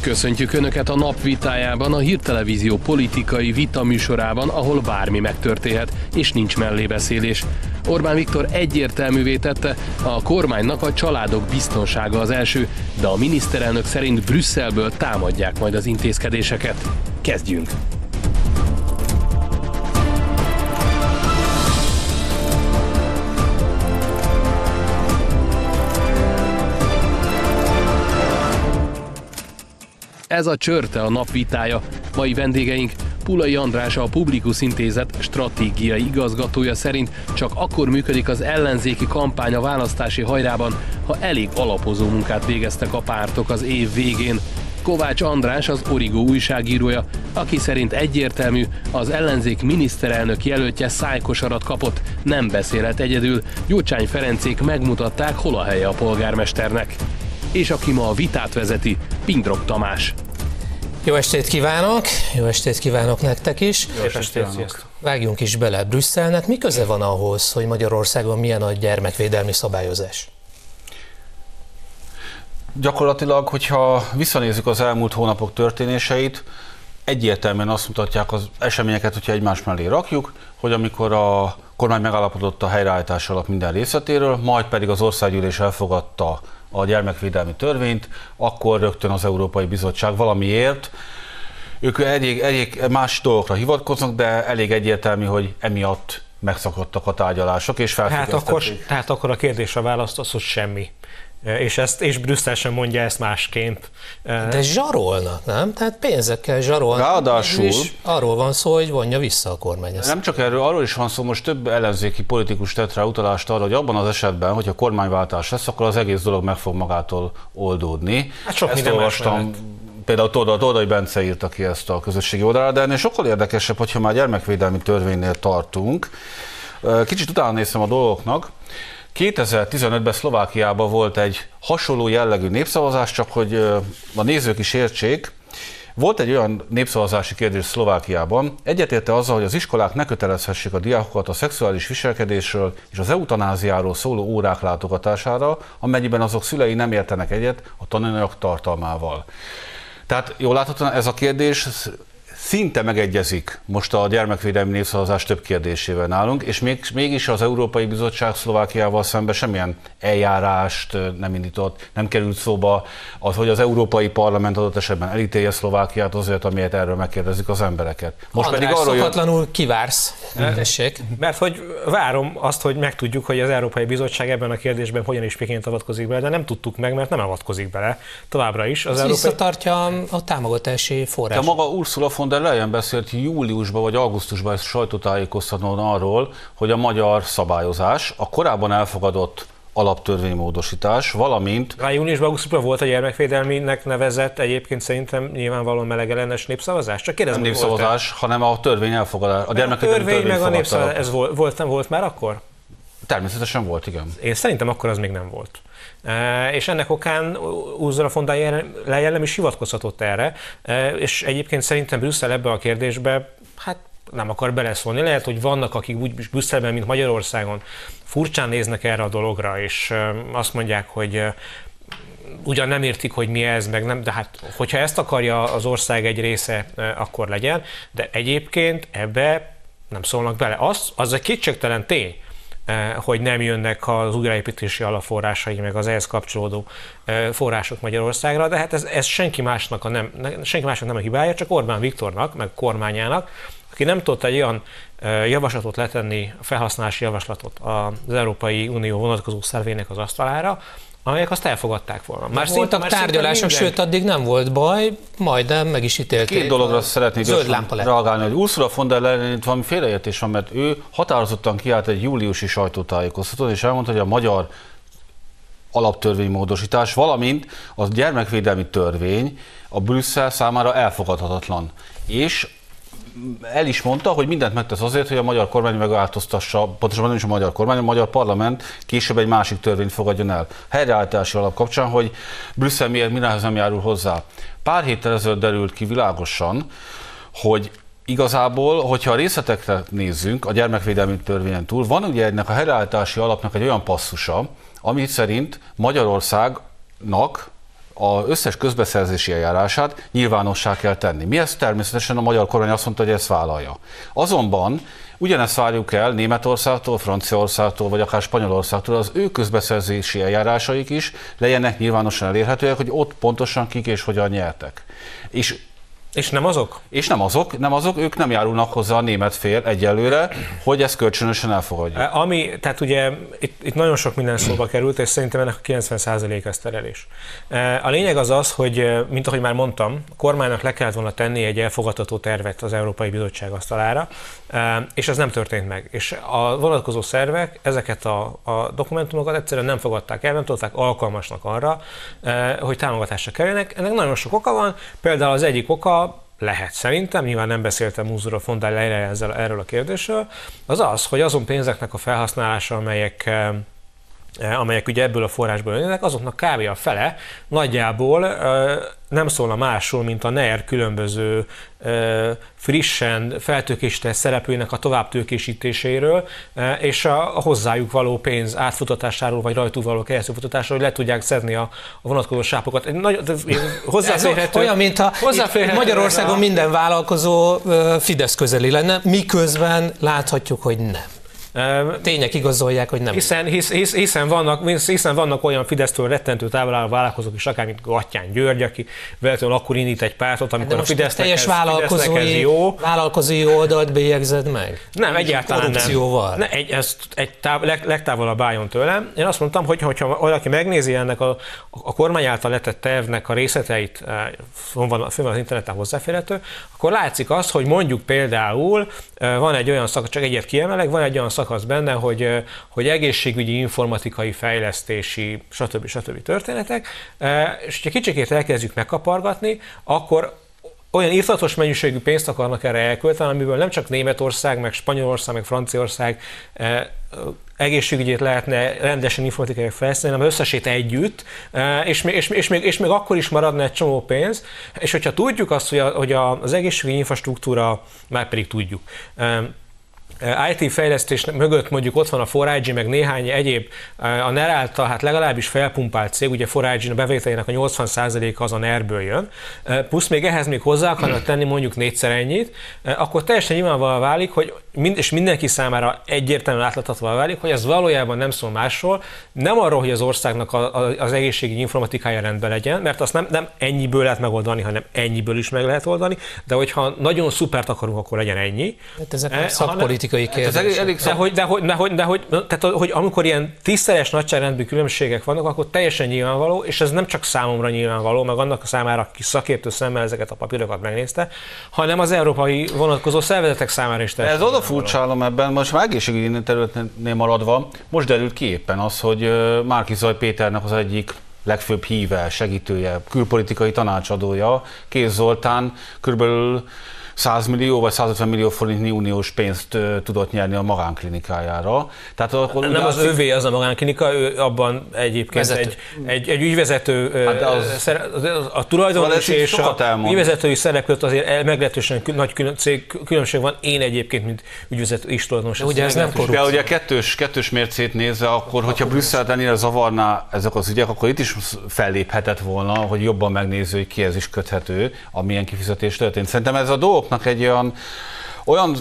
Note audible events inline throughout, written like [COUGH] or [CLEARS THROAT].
Köszöntjük Önöket a napvitájában, a Hírtelevízió politikai vita műsorában, ahol bármi megtörténhet, és nincs mellébeszélés. Orbán Viktor egyértelművé tette, a kormánynak a családok biztonsága az első, de a miniszterelnök szerint Brüsszelből támadják majd az intézkedéseket. Kezdjünk! Ez a csörte a napvitája. Mai vendégeink Pulai András a Publikus Intézet stratégiai igazgatója szerint csak akkor működik az ellenzéki kampány a választási hajrában, ha elég alapozó munkát végeztek a pártok az év végén. Kovács András az Origó újságírója, aki szerint egyértelmű, az ellenzék miniszterelnök jelöltje szájkosarat kapott, nem beszélhet egyedül, Gyurcsány Ferencék megmutatták, hol a helye a polgármesternek. És aki ma a vitát vezeti, Pindrok Tamás. Jó estét kívánok, jó estét kívánok nektek is. Jó estét, sziasztok. Vágjunk is bele Brüsszelnek. Mi köze van ahhoz, hogy Magyarországon milyen a gyermekvédelmi szabályozás? Gyakorlatilag, hogyha visszanézzük az elmúlt hónapok történéseit, egyértelműen azt mutatják az eseményeket, hogyha egymás mellé rakjuk, hogy amikor a kormány megállapodott a helyreállítás alatt minden részletéről, majd pedig az országgyűlés elfogadta a gyermekvédelmi törvényt, akkor rögtön az Európai Bizottság valamiért ők elég, elég más dolgokra hivatkoznak, de elég egyértelmű, hogy emiatt megszakadtak a tárgyalások, és hát akkor, tehát akkor a kérdésre választ az, hogy semmi. És, ezt, és Brüsszel sem mondja ezt másként. De zsarolnak, nem? Tehát pénzekkel zsarolnak. Ráadásul. És arról van szó, hogy vonja vissza a kormány ezt. Nem csak erről, arról is van szó, most több ellenzéki politikus tett rá utalást arra, hogy abban az esetben, hogyha kormányváltás lesz, akkor az egész dolog meg fog magától oldódni. Hát sok ezt olvastam, például Tordai, Tordai Bence írta ki ezt a közösségi oldalra, de ennél sokkal érdekesebb, hogyha már gyermekvédelmi törvénynél tartunk. Kicsit utána néztem a dolgoknak. 2015-ben Szlovákiában volt egy hasonló jellegű népszavazás, csak hogy a nézők is értsék, volt egy olyan népszavazási kérdés Szlovákiában, egyetérte azzal, hogy az iskolák ne kötelezhessék a diákokat a szexuális viselkedésről és az eutanáziáról szóló órák látogatására, amennyiben azok szülei nem értenek egyet a tananyag tartalmával. Tehát jól láthatóan ez a kérdés szinte megegyezik most a gyermekvédelmi népszavazás több kérdésével nálunk, és még, mégis az Európai Bizottság Szlovákiával szemben semmilyen eljárást nem indított, nem került szóba az, hogy az Európai Parlament adott esetben elítélje Szlovákiát azért, amiért erről megkérdezik az embereket. Most András, pedig arról szokatlanul jön... kivársz. Tessék. Mert hogy várom azt, hogy megtudjuk, hogy az Európai Bizottság ebben a kérdésben hogyan is miként avatkozik bele, de nem tudtuk meg, mert nem avatkozik bele továbbra is. Az, az Európai... visszatartja a támogatási forrás. De maga Ursula von der Leyen beszélt júliusban vagy augusztusban ezt sajtótájékoztatón arról, hogy a magyar szabályozás a korábban elfogadott alaptörvénymódosítás, valamint... A júniusban, augusztusban volt a gyermekvédelminek nevezett egyébként szerintem nyilvánvalóan melegellenes népszavazás? Csak kérdezem, Nem népszavazás, hanem a törvény elfogadás. A, a törvény, meg a népszavazás, ez volt, volt, nem volt már akkor? Természetesen volt, igen. Én szerintem akkor az még nem volt. És ennek okán Ursula von der Leyen nem is hivatkozhatott erre, és egyébként szerintem Brüsszel ebbe a kérdésbe hát nem akar beleszólni. Lehet, hogy vannak, akik úgy Brüsszelben, mint Magyarországon furcsán néznek erre a dologra, és azt mondják, hogy ugyan nem értik, hogy mi ez, meg nem, de hát hogyha ezt akarja az ország egy része, akkor legyen, de egyébként ebbe nem szólnak bele. Az, az egy kétségtelen tény, hogy nem jönnek az újraépítési alapforrásai, meg az ehhez kapcsolódó eh, források Magyarországra, de hát ez, ez senki, másnak a nem, senki másnak nem a hibája, csak Orbán Viktornak, meg kormányának, aki nem tudott egy olyan javaslatot letenni, felhasználási javaslatot az Európai Unió vonatkozó szervének az asztalára, amelyek azt elfogadták volna. Már szinte voltak tárgyalások, sőt addig nem volt baj, majdnem meg is ítélték. Két dologra szeretnék reagálni, hogy Ursula von der Leyen itt valami félreértés van, mert ő határozottan kiállt egy júliusi sajtótájékoztatót, és elmondta, hogy a magyar alaptörvénymódosítás, valamint a gyermekvédelmi törvény a Brüsszel számára elfogadhatatlan. És el is mondta, hogy mindent megtesz azért, hogy a magyar kormány megváltoztassa, pontosabban nem is a magyar kormány, a magyar parlament később egy másik törvényt fogadjon el. Helyreállítási alap kapcsán, hogy Brüsszel miért mindenhez nem járul hozzá. Pár héttel ezelőtt derült ki világosan, hogy igazából, hogyha a részletekre nézzünk, a gyermekvédelmi törvényen túl, van ugye ennek a helyreállítási alapnak egy olyan passzusa, amit szerint Magyarországnak az összes közbeszerzési eljárását nyilvánossá kell tenni. Mi ezt természetesen a magyar kormány azt mondta, hogy ezt vállalja. Azonban Ugyanezt várjuk el Németországtól, Franciaországtól, vagy akár Spanyolországtól, az ő közbeszerzési eljárásaik is legyenek nyilvánosan elérhetőek, hogy ott pontosan kik és hogyan nyertek. És és nem azok? És nem azok, nem azok, ők nem járulnak hozzá a német fél egyelőre, hogy ezt kölcsönösen elfogadja. Ami, tehát ugye itt, itt nagyon sok minden szóba került, és szerintem ennek a 90% ez terelés. A lényeg az az, hogy, mint ahogy már mondtam, a kormánynak le kellett volna tenni egy elfogadható tervet az Európai Bizottság asztalára, és ez nem történt meg. És a vonatkozó szervek ezeket a, a dokumentumokat egyszerűen nem fogadták el, nem tudták alkalmasnak arra, hogy támogatásra kerüljenek. Ennek nagyon sok oka van, például az egyik oka lehet szerintem, nyilván nem beszéltem Úzura Fondály ezzel, erről a kérdésről, az az, hogy azon pénzeknek a felhasználása, amelyek eh, amelyek ugye ebből a forrásból jönnek, azoknak kb. a fele nagyjából nem szólna másról, mint a NER különböző frissen feltőkésített szereplőinek a továbbtőkésítéséről, és a, hozzájuk való pénz átfutatásáról, vagy rajtuk való keresztülfutatásról, hogy le tudják szedni a, a vonatkozó sápokat. Egy nagy, hozzáférhető, olyan, mint ha Magyarországon minden vállalkozó Fidesz közeli lenne, miközben láthatjuk, hogy nem. Tények igazolják, hogy nem. Hiszen, hisz, hisz, hiszen, vannak, hiszen vannak olyan Fidesztől rettentő távol álló vállalkozók is, akár mint Gattyán György, aki véletlenül akkor indít egy pártot, amikor a Fidesznek teljes ez, vállalkozói, jó. vállalkozói oldalt bélyegzed meg? Nem, egyáltalán nem. ne, egy, ez egy táv, leg, legtávolabb álljon tőlem. Én azt mondtam, hogy ha valaki megnézi ennek a, a kormány által letett tervnek a részleteit, eh, van, van az interneten hozzáférhető, akkor látszik az, hogy mondjuk például van egy olyan szak, csak egyet kiemelek, van egy olyan szakasz benne, hogy, hogy egészségügyi, informatikai, fejlesztési, stb. stb. történetek, és ha kicsikét elkezdjük megkapargatni, akkor olyan írtatos mennyiségű pénzt akarnak erre elkölteni, amiből nem csak Németország, meg Spanyolország, meg Franciaország egészségügyét lehetne rendesen informatikai fejleszteni, hanem összesét együtt, és, és, és, még, és még akkor is maradna egy csomó pénz, és hogyha tudjuk azt, hogy, a, hogy az egészségügyi infrastruktúra, már pedig tudjuk, IT fejlesztés mögött mondjuk ott van a 4 meg néhány egyéb a NER által hát legalábbis felpumpált cég, ugye 4 a bevételének a 80%-a az a NER-ből jön, plusz még ehhez még hozzá akarnak tenni mondjuk négyszer ennyit, akkor teljesen nyilvánvalóan válik, hogy mind, és mindenki számára egyértelműen átláthatóvá válik, hogy ez valójában nem szól másról, nem arról, hogy az országnak a, a, az egészségügyi informatikája rendben legyen, mert azt nem, nem ennyiből lehet megoldani, hanem ennyiből is meg lehet oldani, de hogyha nagyon szupert akarunk, akkor legyen ennyi. Hát ezek eh, szakpolitikai kérdések. elég, elég szak... de, hogy, de, hogy, de, hogy, de, hogy, tehát, hogy amikor ilyen tízszeres nagyságrendű különbségek vannak, akkor teljesen nyilvánvaló, és ez nem csak számomra nyilvánvaló, meg annak a számára, aki szakértő szemmel ezeket a papírokat megnézte, hanem az európai vonatkozó szervezetek számára is teljesen. Ez oda furcsálom ebben, most már egészségügyi területnél maradva, most derült ki éppen az, hogy Márki Zaj Péternek az egyik legfőbb híve, segítője, külpolitikai tanácsadója, Kéz Zoltán körülbelül 100 millió vagy 150 millió forintnyi uniós pénzt tudott nyerni a magánklinikájára. Tehát akkor nem az övé az a magánklinika, ő abban egyébként egy, egy, egy ügyvezető, hát az, a tulajdonos és a ügyvezetői szerep között azért meglehetősen nagy különbség van. Én egyébként, mint ügyvezető is tulajdonos. Ugye ez nem korrupció. De ugye kettős, kettős mércét nézve, akkor, hogyha Brüsszel ennyire zavarná ezek az ügyek, akkor itt is felléphetett volna, hogy jobban megnéző, hogy kihez is köthető, amilyen kifizetés történt. Szerintem ez a dolgok dolgoknak egy olyan, olyan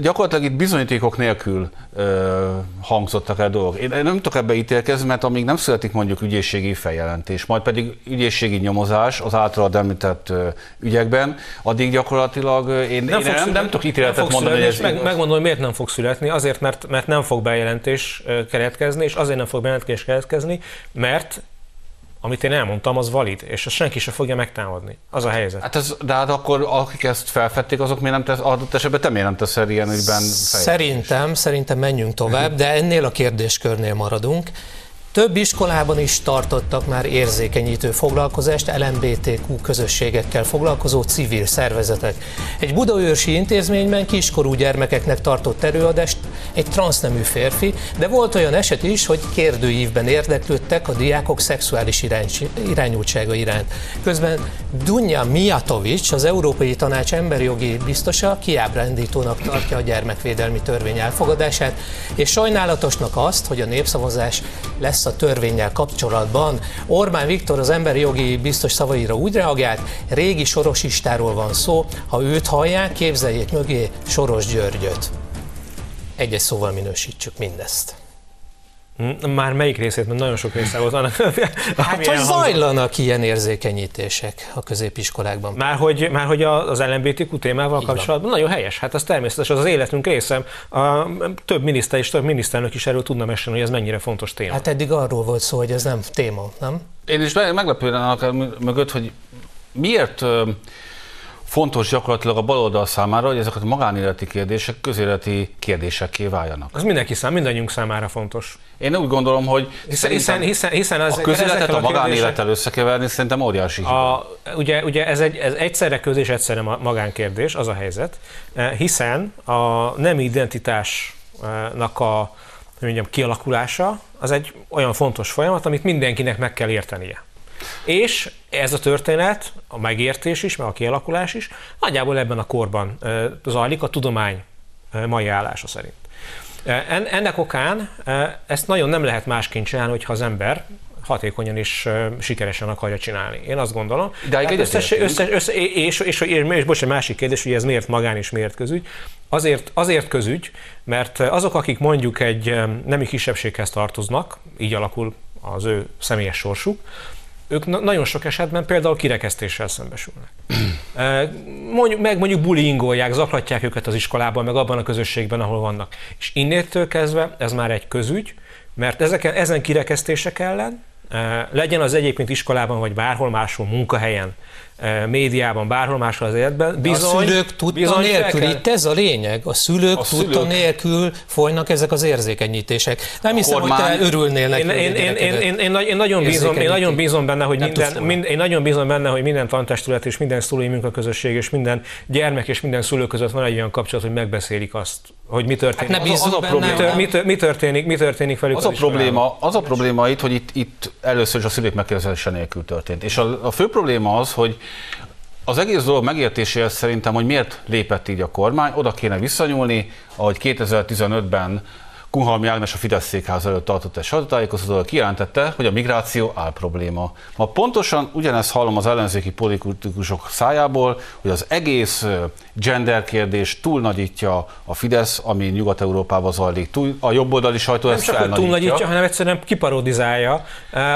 gyakorlatilag itt bizonyítékok nélkül ö, hangzottak el dolgok. Én nem tudok ebbe ítélkezni, mert amíg nem születik mondjuk ügyészségi feljelentés, majd pedig ügyészségi nyomozás az általad említett ö, ügyekben, addig gyakorlatilag én nem, én nem, születni, nem tudok ítéletet nem mondani, hogy ez meg, Megmondom, hogy miért nem fog születni. Azért, mert, mert nem fog bejelentés keretkezni, és azért nem fog bejelentés keretkezni, mert amit én elmondtam, az valid, és azt senki sem fogja megtámadni. Az a helyzet. Hát ez, de hát akkor akik ezt felfedték, azok miért nem tesz, adott esetben te miért nem teszel ilyen ügyben Szerintem, szerintem menjünk tovább, de ennél a kérdéskörnél maradunk. Több iskolában is tartottak már érzékenyítő foglalkozást LMBTQ közösségekkel foglalkozó civil szervezetek. Egy budaörsi intézményben kiskorú gyermekeknek tartott előadást egy transznemű férfi, de volt olyan eset is, hogy kérdőívben érdeklődtek a diákok szexuális irányultsága iránt. Közben Dunja Mijatovics, az Európai Tanács emberjogi biztosa kiábrándítónak tartja a gyermekvédelmi törvény elfogadását, és sajnálatosnak azt, hogy a népszavazás lesz lesz a törvényel kapcsolatban. Orbán Viktor az emberi jogi biztos szavaira úgy reagált, régi sorosistáról van szó, ha őt hallják, képzeljék mögé Soros Györgyöt. Egyes szóval minősítsük mindezt. Hm, már melyik részét, mert nagyon sok része volt annak. [LAUGHS] Hát, hogy zajlanak ilyen érzékenyítések a középiskolákban. Már hogy, már hogy az LMBTQ témával Így kapcsolatban van. nagyon helyes. Hát az természetes, az az életünk része. A, több miniszter és több miniszternök is erről tudna mesélni, hogy ez mennyire fontos téma. Hát eddig arról volt szó, hogy ez nem téma, nem? Én is meglepődem mögött, hogy miért fontos gyakorlatilag a baloldal számára, hogy ezek a magánéleti kérdések közéleti kérdésekké váljanak. Az mindenki szám, mindannyiunk számára fontos. Én úgy gondolom, hogy hiszen, hiszen, hiszen, hiszen az, a közéletet a, a magánélettel összekeverni szerintem óriási a, ugye, ugye ez, egy, ez egyszerre köz és egyszerre magánkérdés, az a helyzet, eh, hiszen a nem identitásnak a mondjam, kialakulása az egy olyan fontos folyamat, amit mindenkinek meg kell értenie. És ez a történet, a megértés is, meg a kialakulás is nagyjából ebben a korban zajlik a tudomány mai állása szerint. Ennek okán ezt nagyon nem lehet másként csinálni, hogyha az ember hatékonyan és sikeresen akarja csinálni. Én azt gondolom. De hát összes, összes, össze, és, és, és, és, és bocs, egy másik kérdés, hogy ez miért magán és miért közügy. Azért, azért közügy, mert azok, akik mondjuk egy nemi kisebbséghez tartoznak, így alakul az ő személyes sorsuk, ők nagyon sok esetben például kirekesztéssel szembesülnek. [CLEARS THROAT] Mondjuk, meg mondjuk bullyingolják, zaklatják őket az iskolában, meg abban a közösségben, ahol vannak. És innétől kezdve ez már egy közügy, mert ezeken, ezen kirekesztések ellen, legyen az egyébként iskolában, vagy bárhol máshol, munkahelyen, médiában, bárhol máshol az életben. Bizony, a szülők tudta nélkül, kell... itt ez a lényeg, a szülők a tudta szülők... nélkül folynak ezek az érzékenyítések. Nem hiszem, kormány... hogy te örülnél neki. Én, én, én, én, én, én, én, nagyon bízom, én nagyon bízom benne, hogy minden, mind, én nagyon bízom benne, hogy minden tantestület és minden szülői munkaközösség és minden gyermek és minden szülő között van egy olyan kapcsolat, hogy megbeszélik azt, hogy mi történik. Hát ne az, az a probléma, mi, mi, történik, mi történik velük az, az a probléma, az a probléma itt, hogy itt, itt először is a szülők megkérdezése nélkül történt. És a, a fő probléma az, hogy az egész dolog megértéséhez szerintem, hogy miért lépett így a kormány, oda kéne visszanyúlni, ahogy 2015-ben Kunhalmi Ágnes a Fidesz székház előtt tartott egy sajtótájékoztatóval, kijelentette, hogy a migráció áll probléma. Ma pontosan ugyanezt hallom az ellenzéki politikusok szájából, hogy az egész gender kérdés túlnagyítja a Fidesz, ami Nyugat-Európában zajlik. Túl, a jobboldali sajtó nem ezt csak, hogy túlnagyítja, hanem egyszerűen kiparodizálja.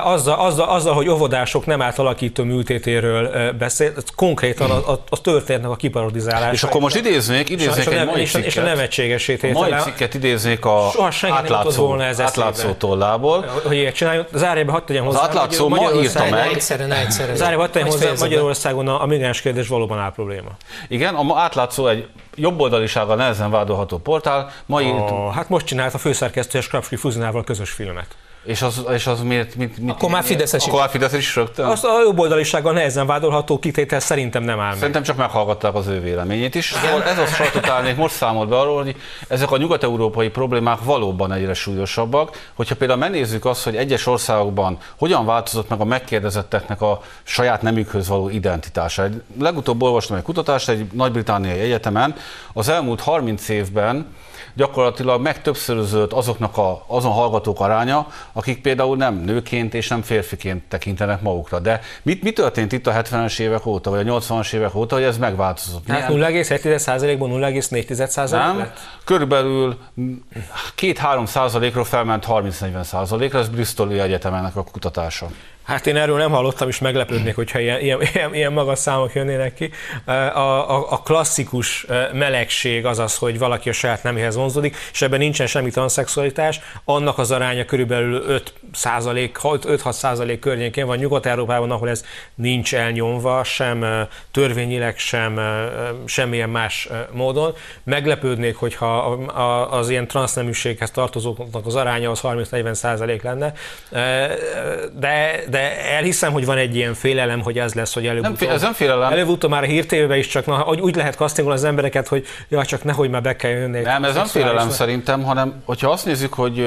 Azzal, azzal, azzal, hogy óvodások nem átalakító műtétéről beszél, konkrétan a, a, a történetnek a kiparodizálása. És akkor most idéznék, idéznék egy mai cikket. És a nevetségesítés. A mai cikket idéznék a átlátszó, volna ez átlátszó tollából. Hogy ilyet csináljon, zárjában hadd tegyem hozzá. Az átlátszó ma írta meg. Egyszerűen, egyszerűen. Zárjában hadd tegyem hozzá, Magyarországon a, a migráns kérdés valóban áll probléma. Igen, a átlátszó egy jobboldalisággal nehezen vádolható portál. Ma oh, hát most csinált a főszerkesztő és Krapski Fuzinával közös filmet. És az, és az miért? Mit, mit, akkor már Fideszes Akkor már Fideszes is rögtön? Azt a jobboldalisággal nehezen vádolható kitétel szerintem nem áll meg. Szerintem csak meghallgatták az ő véleményét is. Igen. Ez a sajtótárnék most számolt be arról, hogy ezek a nyugat-európai problémák valóban egyre súlyosabbak. Hogyha például megnézzük azt, hogy egyes országokban hogyan változott meg a megkérdezetteknek a saját nemükhöz való identitása. Legutóbb olvastam egy kutatást egy nagy-britániai egyetemen. Az elmúlt 30 évben gyakorlatilag megtöbbszörözött azoknak a, azon hallgatók aránya, akik például nem nőként és nem férfiként tekintenek magukra. De mit, mi történt itt a 70-es évek óta, vagy a 80-as évek óta, hogy ez megváltozott? Hát 0,1%-ból 0,4% Nem, lett? körülbelül 2-3 százalékról felment 30-40 ra ez Bristoli Egyetemennek a kutatása. Hát én erről nem hallottam, és meglepődnék, hogyha ilyen, ilyen, ilyen, magas számok jönnének ki. A, a, a klasszikus melegség az az, hogy valaki a saját neméhez vonzódik, és ebben nincsen semmi transzexualitás, annak az aránya körülbelül 5% 5-6 százalék környékén van Nyugat-Európában, ahol ez nincs elnyomva, sem törvényileg, sem semmilyen más módon. Meglepődnék, hogyha az ilyen transzneműséghez tartozóknak az aránya az 30-40 százalék lenne, de, de elhiszem, hogy van egy ilyen félelem, hogy ez lesz, hogy előbb-utóbb. Nem, ez nem félelem. Előbb-utóbb már a hírtévében is csak, na, úgy lehet kasztingolni az embereket, hogy ja, csak nehogy már be kell jönni. Nem, ez nem félelem szerintem, hanem hogyha azt nézzük, hogy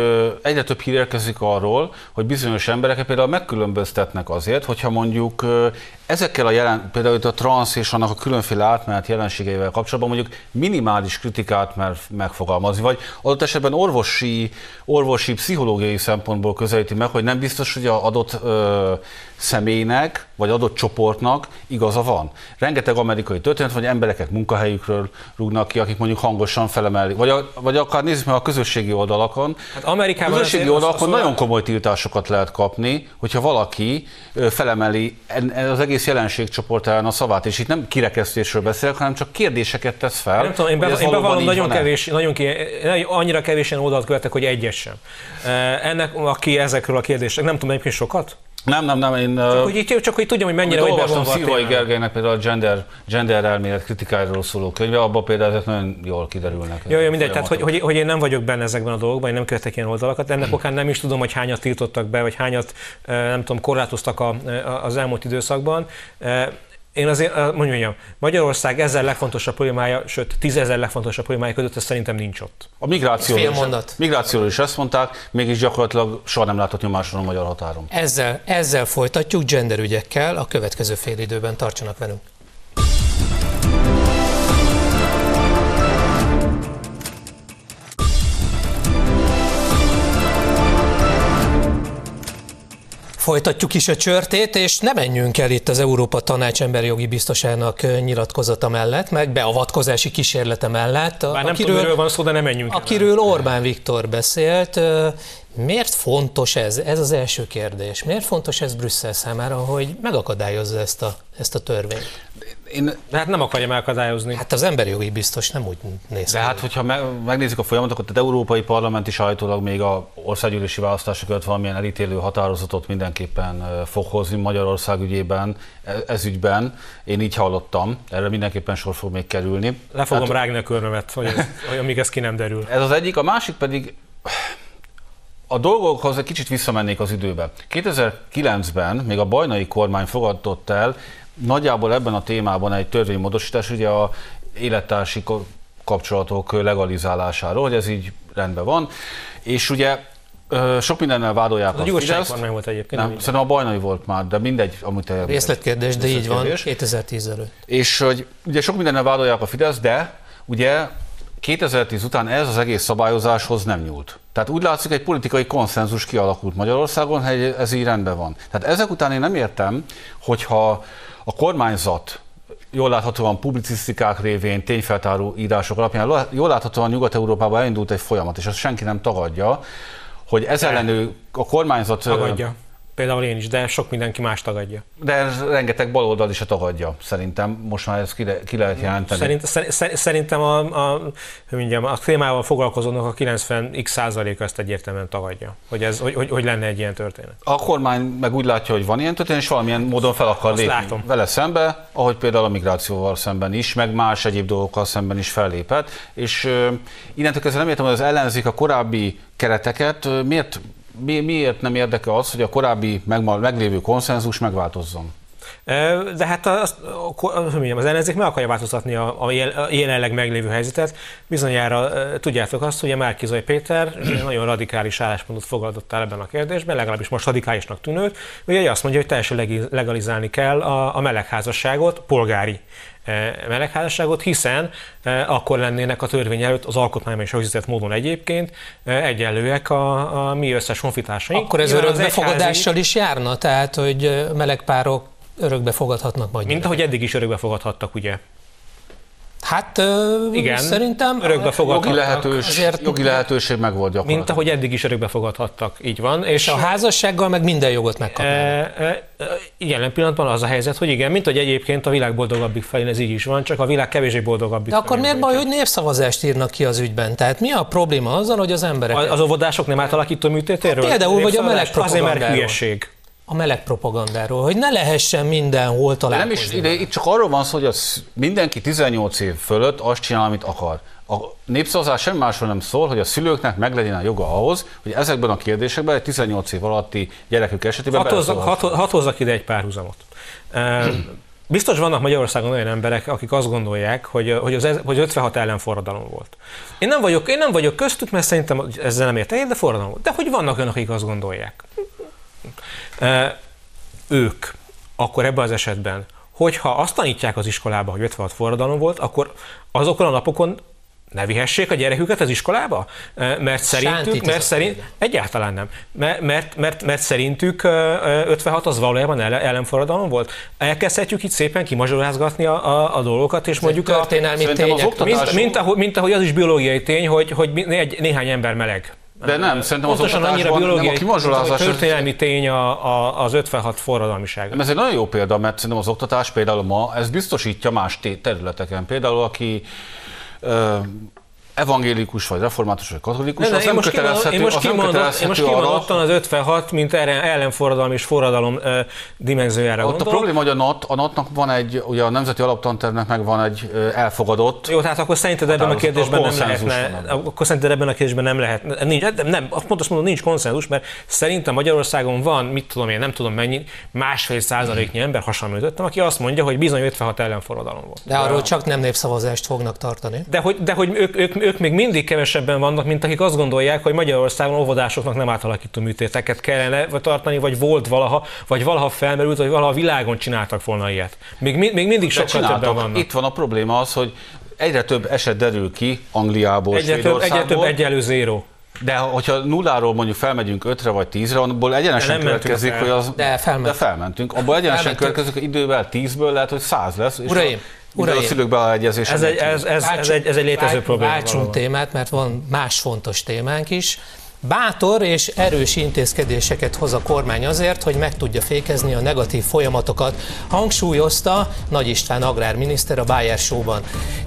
egyre több hír érkezik arról, hogy bizonyos embereket például megkülönböztetnek azért, hogyha mondjuk ezekkel a jelen, például a transz és annak a különféle átmenet jelenségeivel kapcsolatban mondjuk minimális kritikát mer megfogalmazni, vagy adott esetben orvosi, orvosi, pszichológiai szempontból közelíti meg, hogy nem biztos, hogy a adott ö, személynek, vagy adott csoportnak igaza van. Rengeteg amerikai történet, hogy embereket munkahelyükről rúgnak ki, akik mondjuk hangosan felemelik, vagy, a, vagy akár nézzük meg a közösségi oldalakon. Hát Amerikában a közösségi oldalakon nagyon komoly tiltásokat lehet kapni, hogyha valaki felemeli az egész jelenségcsoportán a szavát, és itt nem kirekesztésről beszélek, hanem csak kérdéseket tesz fel. Nem tudom, én, be, én bevallom, nagyon kevés, nagyon ki, annyira kevésen oldalt követek, hogy egyet sem. Ennek, aki ezekről a kérdések, nem tudom egyébként sokat? Nem, nem, nem, én... Csak hogy, így, csak hogy tudjam, hogy mennyire vagy olvastam Szilvai Gergelynek például a gender, gender elmélet kritikájáról szóló könyve, abban például ezek nagyon jól kiderülnek. Jó, jó, mindegy, tehát hogy, hogy, hogy, én nem vagyok benne ezekben a dolgokban, én nem követek ilyen oldalakat, ennek okán nem is tudom, hogy hányat tiltottak be, vagy hányat, nem tudom, korlátoztak a, az elmúlt időszakban én azért, mondjam, Magyarország ezer legfontosabb problémája, sőt, tízezer legfontosabb problémája között ez szerintem nincs ott. A migrációról, Fél mondat. Is, migrációról is ezt mondták, mégis gyakorlatilag soha nem látott nyomáson a magyar határon. Ezzel, ezzel folytatjuk genderügyekkel, a következő fél időben tartsanak velünk. Folytatjuk is a csörtét, és ne menjünk el itt az Európa Tanács emberi jogi biztosának nyilatkozata mellett, meg beavatkozási kísérlete mellett. Bár nem akiről, tudom, van szó, de nem menjünk Akiről el. Orbán Viktor beszélt. Miért fontos ez? Ez az első kérdés. Miért fontos ez Brüsszel számára, hogy megakadályozza ezt a, ezt a törvényt? Én, de hát nem akarja megakadályozni. Hát az emberi jogi biztos nem úgy néz De hát, hogyha megnézzük a folyamatokat, az Európai Parlament is állítólag még a országgyűlési választások előtt valamilyen elítélő határozatot mindenképpen fog hozni Magyarország ügyében, e, ez ügyben. Én így hallottam, erre mindenképpen sor fog még kerülni. Le fogom hát, rágni a körmömet, hogy, [LAUGHS] hogy amíg ez ki nem derül. Ez az egyik, a másik pedig a dolgokhoz egy kicsit visszamennék az időbe. 2009-ben még a bajnai kormány fogadott el nagyjából ebben a témában egy törvénymódosítás, ugye a élettársi kapcsolatok legalizálásáról, hogy ez így rendben van, és ugye sok mindennel vádolják a, a Fideszt. Nem volt egyébként. Nem, szerintem a bajnai volt már, de mindegy, amit Részletkérdés, de így van, 2010 előtt. És hogy ugye sok mindennel vádolják a Fidesz, de ugye 2010 után ez az egész szabályozáshoz nem nyúlt. Tehát úgy látszik, egy politikai konszenzus kialakult Magyarországon, hogy ez így rendben van. Tehát ezek után én nem értem, hogyha a kormányzat jól láthatóan publicisztikák révén, tényfeltáró írások alapján, jól láthatóan Nyugat-Európában elindult egy folyamat, és ezt senki nem tagadja, hogy ez ellenő a kormányzat... Tagadja. Például én is, de sok mindenki más tagadja. De rengeteg baloldal is a tagadja, szerintem. Most már ezt ki, le, ki lehet jelenteni. Szerint, szer, szerintem a, a, mondjam, a témával foglalkozónak a 90x százaléka ezt egyértelműen tagadja, hogy, ez, hogy, hogy, hogy, lenne egy ilyen történet. A kormány meg úgy látja, hogy van ilyen történet, és valamilyen módon fel akar Azt lépni látom. vele szembe, ahogy például a migrációval szemben is, meg más egyéb dolgokkal szemben is fellépett. És uh, innentől kezdve nem értem, hogy az ellenzék a korábbi kereteket miért mi, miért nem érdeke az, hogy a korábbi meg, meglévő konszenzus megváltozzon? De hát az, az ellenzék meg akarja változtatni a, a jelenleg meglévő helyzetet. Bizonyára tudjátok azt, hogy a Márkizai Péter nagyon radikális álláspontot fogadott el ebben a kérdésben, legalábbis most radikálisnak tűnőt. Ugye azt mondja, hogy teljesen legalizálni kell a, a melegházasságot, polgári melegházasságot, hiszen akkor lennének a törvény előtt az alkotmányban is rögzített módon egyébként egyenlőek a, a mi összes honfitársaink. Akkor ez örökbefogadással is járna, tehát hogy melegpárok örökbe fogadhatnak majd. Mint ahogy eddig is örökbe fogadhattak, ugye? Hát igen, szerintem örökbe fogadhattak. Jogi, lehetős, azért, jogi lehetőség meg volt gyakorlatilag. Mint ahogy eddig is örökbe fogadhattak, így van. És a házassággal meg minden jogot megkapnak. E, e, jelen pillanatban az a helyzet, hogy igen, mint hogy egyébként a világ boldogabbik felén ez így is van, csak a világ kevésbé boldogabbik De akkor miért baj, hogy népszavazást írnak ki az ügyben? Tehát mi a probléma azzal, hogy az emberek... Az óvodások nem átalakító műtétéről? Hát például, vagy a meleg Azért, mert hülyeség. A meleg propagandáról, hogy ne lehessen mindenhol találkozni. Nem is, ide, itt csak arról van szó, hogy az mindenki 18 év fölött azt csinál, amit akar. A népszavazás semmi másról nem szól, hogy a szülőknek meglegyen a joga ahhoz, hogy ezekben a kérdésekben egy 18 év alatti gyerekük esetében Hadd hat, hat hozzak ide egy párhuzamot. Biztos vannak Magyarországon olyan emberek, akik azt gondolják, hogy, hogy, az, hogy 56 ellen forradalom volt. Én nem, vagyok, én nem vagyok köztük, mert szerintem ezzel nem értek, de forradalom volt. De hogy vannak olyanok, akik azt gondolják. Ők akkor ebben az esetben, hogyha azt tanítják az iskolába, hogy 56 forradalom volt, akkor azokon a napokon ne vihessék a gyereküket az iskolába? Mert szerintük, mert szerint, egyáltalán nem. Mert, mert, mert, mert szerintük 56 az valójában ellenforradalom volt. Elkezdhetjük itt szépen kimazsolázgatni a, a, a dolgokat, és Ez mondjuk a történelmi tények. Mint, mint, ahogy, mint ahogy az is biológiai tény, hogy, hogy egy, néhány ember meleg. De nem, szerintem az Pontosan annyira biológiai, nem a kimazsolázás. történelmi tény a, a, az 56 forradalmiság. Ez egy nagyon jó példa, mert szerintem az oktatás például ma, ez biztosítja más területeken. Például aki evangélikus, vagy református, vagy katolikus, ne, ne, én most kötelezhető, én most kimondott, én most kimondottan az 56, mint ellenforradalom és forradalom uh, dimenziójára Ott gondolok. a probléma, hogy a NAT, a NAT-nak van egy, ugye a Nemzeti Alaptantervnek meg van egy elfogadott. Jó, tehát akkor szerinted ebben a kérdésben nem lehetne, akkor szerinted ebben a kérdésben nem lehet, nincs, nem, pontos mondom, nincs konszenzus, mert szerintem Magyarországon van, mit tudom én, nem tudom mennyi, másfél százaléknyi ember hasonlítottam, aki azt mondja, hogy bizony 56 ellenforradalom volt. De arról csak nem népszavazást fognak tartani. De hogy, de hogy ők, ők, ők még mindig kevesebben vannak, mint akik azt gondolják, hogy Magyarországon óvodásoknak nem átalakító műtéteket kellene tartani, vagy volt valaha, vagy valaha felmerült, vagy valaha a világon csináltak volna ilyet. Még, még mindig sokkal többen vannak. Itt van a probléma az, hogy egyre több eset derül ki Angliából, egyre több, egyre több egyelő zéró. De hogyha nulláról mondjuk felmegyünk ötre vagy tízre, abból egyenesen következik, hogy az... De, felment. de felmentünk. Abból egyenesen következik, hogy idővel tízből lehet, hogy száz lesz. És Uraim, Uraim, a szülők beleegyezése. Ez egy, ez, ez, ez, egy, ez egy létező probléma. Váltsunk témát, mert van más fontos témánk is. Bátor és erős intézkedéseket hoz a kormány azért, hogy meg tudja fékezni a negatív folyamatokat, hangsúlyozta Nagy István agrárminiszter a Bayer Show-ban.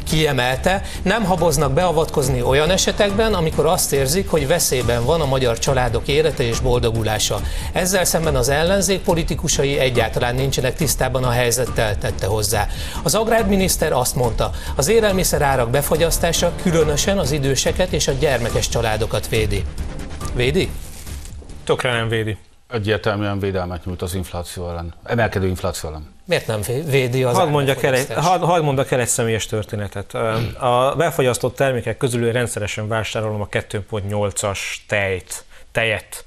Kiemelte, nem haboznak beavatkozni olyan esetekben, amikor azt érzik, hogy veszélyben van a magyar családok élete és boldogulása. Ezzel szemben az ellenzék politikusai egyáltalán nincsenek tisztában a helyzettel, tette hozzá. Az agrárminiszter azt mondta, az élelmiszer árak befogyasztása különösen az időseket és a gyermekes családokat védi. Védi? Tökre nem védi. Egyértelműen védelmet nyújt az infláció ellen, emelkedő infláció ellen. Miért nem védi az hadd mondjak, el egy, hadd, hadd mondjak el egy személyes történetet. A befogyasztott termékek közül rendszeresen vásárolom a 2.8-as tejt, tejet.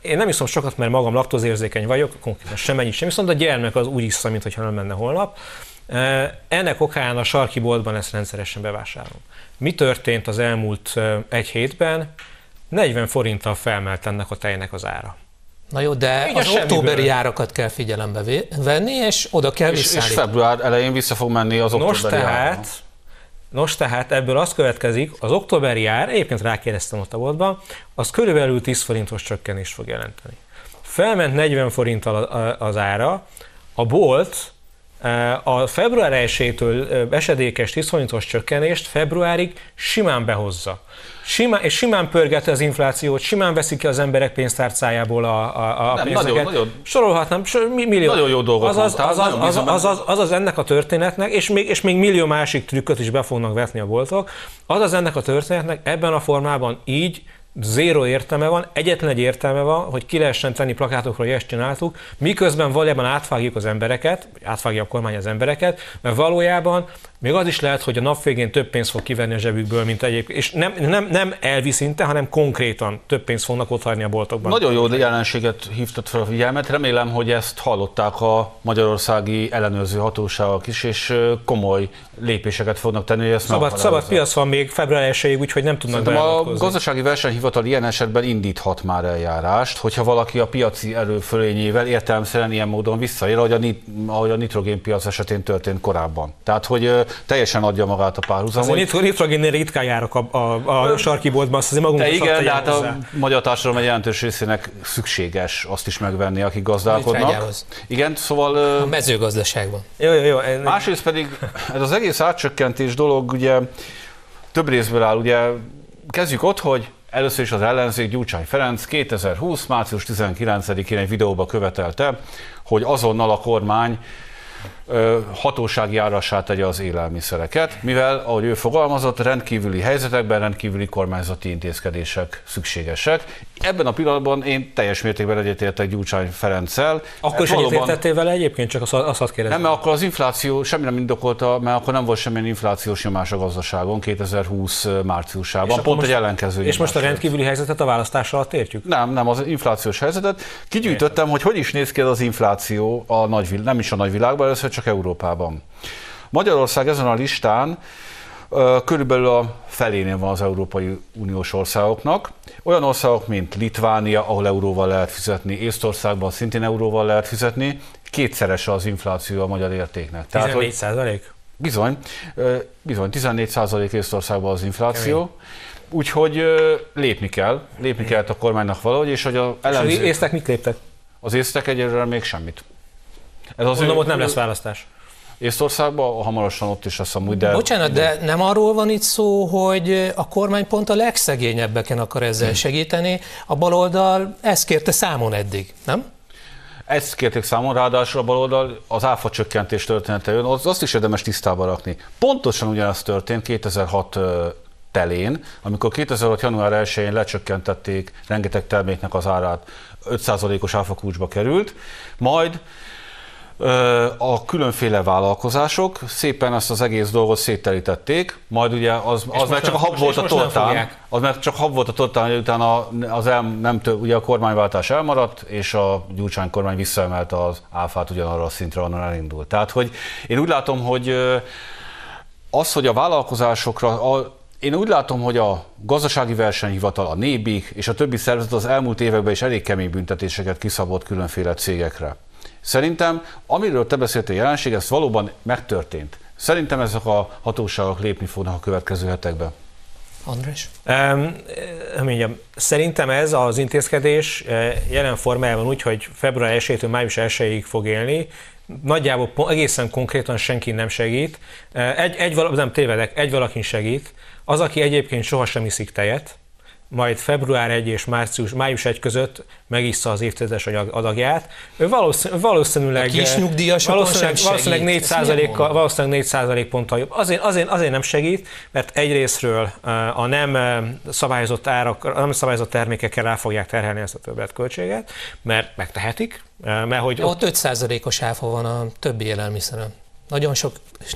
Én nem iszom sokat, mert magam laktózérzékeny vagyok, konkrétan sem iszom, de a gyermek az úgy iszza, mintha nem menne holnap. Ennek okán a sarki boltban ezt rendszeresen bevásárolom. Mi történt az elmúlt egy hétben? 40 forinttal felmelt ennek a tejnek az ára. Na jó, de Így az októberi árakat kell figyelembe venni, és oda kell és, és február elején vissza fog menni az októberi nos, tehát, ára. Nos, tehát ebből az következik, az októberi ár, egyébként rákérdeztem ott a boltban, az körülbelül 10 forintos csökkenést fog jelenteni. Felment 40 forinttal az ára, a bolt a február 1-től esedékes 10 forintos csökkenést februárig simán behozza. Simán, és simán pörgeti az inflációt, simán veszik ki az emberek pénztárcájából a, a, a Nem, pénzeket. Nagyon, nagyon, Sorolhatnám, millió. Nagyon jó dolgot az az, az, az, az, az, az, az, az ennek a történetnek, és még, és még millió másik trükköt is be fognak vetni a boltok, az az ennek a történetnek ebben a formában így zéro értelme van, egyetlen egy értelme van, hogy ki lehessen tenni plakátokról, hogy ezt csináltuk, miközben valójában átvágjuk az embereket, átvágja a kormány az embereket, mert valójában még az is lehet, hogy a nap végén több pénzt fog kivenni a zsebükből, mint egyébként. És nem, nem, nem elvi szinte, hanem konkrétan több pénzt fognak ott hagyni a boltokban. Nagyon jó jelenséget hívtad fel a figyelmet. Remélem, hogy ezt hallották a magyarországi ellenőrző hatóságok is, és komoly lépéseket fognak tenni, ezt szabad, szabad piac van még február 1 úgyhogy nem tudnak A gazdasági versenyhivatal ilyen esetben indíthat már eljárást, hogyha valaki a piaci erőfölényével értelemszerűen ilyen módon visszaél, ahogy a, nit, ahogy a nitrogénpiac esetén történt korábban. Tehát, hogy teljesen adja magát a párhuzam. Azért hogy... nitrogénnél ritkán járok a, a, a sarki boltban, azt azért magunk igen, de hát a magyar társadalom egy jelentős részének szükséges azt is megvenni, akik gazdálkodnak. Igen, szóval... A mezőgazdaságban. Jó, jó, jó. Másrészt pedig [LAUGHS] ez az egész átcsökkentés dolog ugye több részből áll. Ugye kezdjük ott, hogy Először is az ellenzék Gyurcsány Ferenc 2020. március 19-én egy videóba követelte, hogy azonnal a kormány hatósági árasát tegye az élelmiszereket, mivel, ahogy ő fogalmazott, rendkívüli helyzetekben rendkívüli kormányzati intézkedések szükségesek. Ebben a pillanatban én teljes mértékben egyetértek Gyurcsány Ferenccel. Akkor is valóban... egyetértettél vele egyébként, csak azt, azt kérdezem. Nem, mert akkor az infláció semmi nem indokolta, mert akkor nem volt semmilyen inflációs nyomás a gazdaságon 2020 márciusában, pont most, egy ellenkező. És most a rendkívüli helyzetet a választás alatt értjük? Nem, nem, az inflációs helyzetet. Kigyűjtöttem, hogy hogy is néz ki az infláció a nagy, nem is a nagyvilágban, először csak Európában. Magyarország ezen a listán körülbelül a felénél van az Európai Uniós országoknak. Olyan országok, mint Litvánia, ahol euróval lehet fizetni, Észtországban szintén euróval lehet fizetni, kétszeres az infláció a magyar értéknek. 14 százalék? Bizony, bizony, 14 százalék Észtországban az infláció. Úgyhogy lépni kell, lépni kell a kormánynak valahogy, és hogy a ellenzék... És az észtek mit léptek? Az észtek egyelőre még semmit. Ez az Mondom, ott nem lesz választás. Észtországban, hamarosan ott is lesz amúgy, de... Bocsánat, de nem arról van itt szó, hogy a kormány pont a legszegényebbeken akar ezzel segíteni. A baloldal ezt kérte számon eddig, nem? Ezt kérték számon, ráadásul a baloldal az áfa csökkentés története jön, azt is érdemes tisztába rakni. Pontosan ugyanaz történt 2006 telén, amikor 2006. január 1-én lecsökkentették rengeteg terméknek az árát, 5%-os áfakulcsba került, majd a különféle vállalkozások szépen ezt az egész dolgot széttelítették, majd ugye az, az meg csak a hab volt a tortán, az meg csak hab volt a tortán, hogy utána az el, nem tő, ugye a kormányváltás elmaradt, és a Gyurcsány kormány visszaemelte az áfát ugyanarra a szintre, onnan elindult. Tehát, hogy én úgy látom, hogy az, hogy a vállalkozásokra, a, én úgy látom, hogy a gazdasági versenyhivatal, a NÉBIK és a többi szervezet az elmúlt években is elég kemény büntetéseket kiszabott különféle cégekre. Szerintem, amiről te beszéltél jelenség, ez valóban megtörtént. Szerintem ezek a hatóságok lépni fognak a következő hetekben. András? Um, mondjam, szerintem ez az intézkedés jelen formájában úgy, hogy február 1-től május 1-ig fog élni, nagyjából egészen konkrétan senki nem segít. Egy, egy nem tévedek, egy valakin segít, az, aki egyébként sohasem iszik tejet, majd február 1 és március, május 1 között megissza az évtizedes adagját. Ő valószínűleg, valószínűleg, kis valószínűleg, valószínűleg 4 százalékkal, valószínűleg 4 százalék ponttal jobb. Azért, azért, azért nem segít, mert egyrésztről eh, a nem eh, szabályozott árak, nem szabályozott termékekkel rá fogják terhelni ezt a többletköltséget, mert megtehetik, eh, mert hogy ott, ott 5 százalékos áfa van a többi élelmiszeren. Nagyon sok,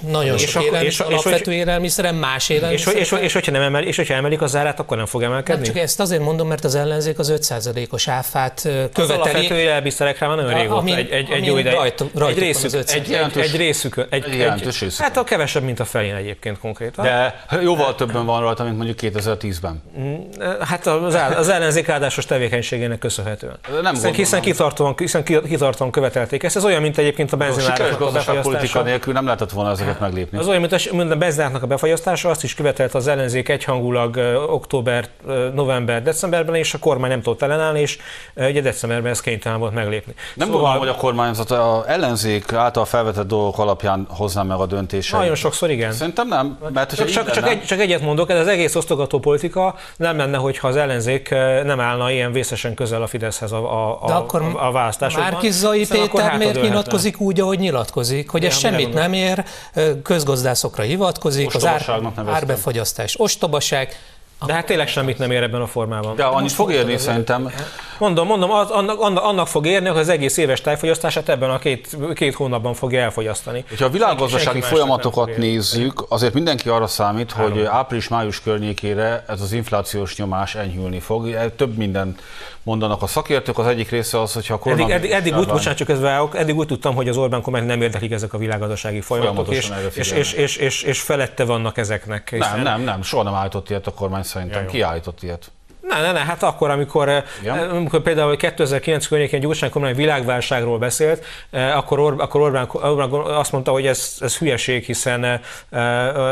nagyon és sok akkor, élelmiszer, és, alapvető és, élelmiszeren, más élelmiszer. És, és, és, hogyha nem emel, és hogyha emelik az árát, akkor nem fog emelkedni? Nem, csak ezt azért mondom, mert az ellenzék az 5%-os áfát követeli. Az alapvető élelmiszerekre már nagyon régóta, egy, egy, egy jó ide, rajt, egy, részük, egy, egy, egy részük, egy, egy, egy, egy, hát a kevesebb, mint a felén egyébként konkrétan. De jóval többen van rajta, mint mondjuk 2010-ben. Mm, hát az, az ellenzék áldásos tevékenységének köszönhetően. Nem hiszen, hiszen, kitartóan, hiszen kitartóan követelték ezt. Ez olyan, mint egyébként a benzinárak nélkül nem lehetett volna ezeket meglépni. Az olyan, mint a, mint a bezdárnak a befagyasztása, azt is követelt az ellenzék egyhangulag október, november, decemberben, és a kormány nem tudott ellenállni, és ugye decemberben ez kénytelen volt meglépni. Nem szóval, gondolom, hogy a kormányzat a ellenzék által felvetett dolgok alapján hozná meg a döntéseit. Nagyon sokszor igen. Szerintem nem. Mert csak, csak, csak, egy, csak egyet mondok, ez az egész osztogató politika nem lenne, hogyha az ellenzék nem állna ilyen vészesen közel a Fideszhez a, a, a, De akkor a választásokban. Márki Zai Péter miért nyilatkozik úgy, ahogy nyilatkozik, hogy ez semmit nem ér, közgazdászokra hivatkozik, az ár, árbefagyasztás, ostobaság, de hát tényleg semmit nem ér ebben a formában. De annyit fog érni szerintem. Mondom, mondom, az, annak, annak fog érni, hogy az egész éves tájfogyasztását ebben a két, két hónapban fogja elfogyasztani. Ha a világgazdasági folyamatokat nézzük, azért mindenki arra számít, Három. hogy április-május környékére ez az inflációs nyomás enyhülni fog. Több minden mondanak a szakértők. Az egyik része az, hogyha a kormány... Eddig, eddig, eddig úgy, bocsánat, csak válok, eddig úgy tudtam, hogy az Orbán kormány nem érdeklik ezek a világgazdasági folyamatok, és, és, és, és, és, és, felette vannak ezeknek. Nem, nem, nem, soha nem állított ilyet a kormány szerintem. Ki állított ilyet? Ne, ne, ne, hát akkor, amikor, Igen. amikor például 2009 környékén Gyurcsány kormány világválságról beszélt, akkor, Or, akkor Orbán, Orbán azt mondta, hogy ez, ez hülyeség, hiszen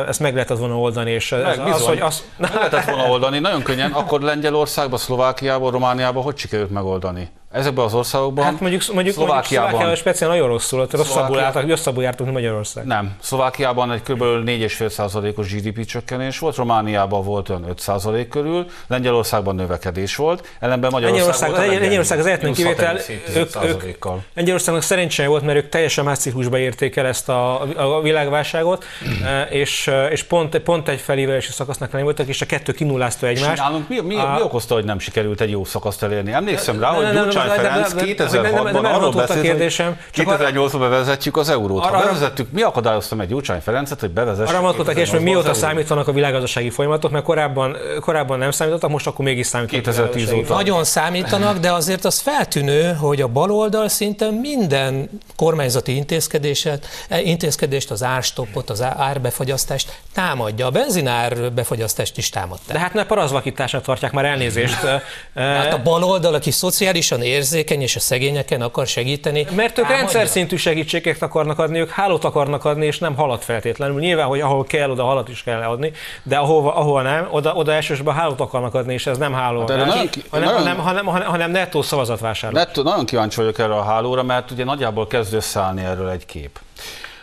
ezt meg lehetett volna oldani. És meg, az, az, hogy az... Meg lehetett volna oldani, nagyon könnyen. Akkor Lengyelországban, Szlovákiában, Romániában hogy sikerült megoldani? Ezekben az országokban. Hát mondjuk, mondjuk, Szlovákiában, mondjuk speciál nagyon rosszul, ott rosszabbul, jártak, rosszabbul jártunk, mint Magyarország. Nem. Szlovákiában egy kb. 4,5%-os GDP csökkenés volt, Romániában volt olyan 5% körül, Lengyelországban növekedés volt, ellenben Magyarország, Lengyelország, Lengyelország az egyetlen kivétel, ők, ők, Lengyelországnak szerencséje volt, mert ők teljesen más ciklusba érték el ezt a, a világválságot, [CLEARS THROAT] és, és pont, pont egy felívelési szakasznak nem voltak, és a kettő kinullázta egymást. És nálunk mi, mi, mi okozta, hogy nem sikerült egy jó szakaszt elérni? Emlékszem rá, hogy Gyurcsány Ferenc 2006-ban arról beszélt, hogy 2008-ban bevezetjük az eurót. Ha bevezettük, mi akadályozta meg Gyurcsány Ferencet, hogy bevezessük? Arra mondtak és mióta számítanak a világgazdasági folyamatok, mert korábban, korábban nem számítottak, most akkor mégis számítanak. 2010 óta. Nagyon számítanak, de azért az feltűnő, hogy a baloldal szinte minden kormányzati intézkedéset, eh, intézkedést, az árstoppot, az árbefagyasztást támadja. A benzinár befagyasztást is támadta. De hát ne parazvakításnak tartják már elnézést. [LAUGHS] hát a baloldal, aki szociálisan érzékeny és a szegényeken akar segíteni. Mert ők rendszer szintű segítséget akarnak adni, ők hálót akarnak adni, és nem halat feltétlenül. Nyilván, hogy ahol kell, oda halat is kell adni, de ahol, ahol nem, oda, oda elsősorban hálót akarnak adni, és ez nem háló, hát, hanem, nagyon, hanem, hanem, hanem, hanem nettó szavazatvásárlás. Nettó, nagyon kíváncsi vagyok erre a hálóra, mert ugye nagyjából kezd összeállni erről egy kép.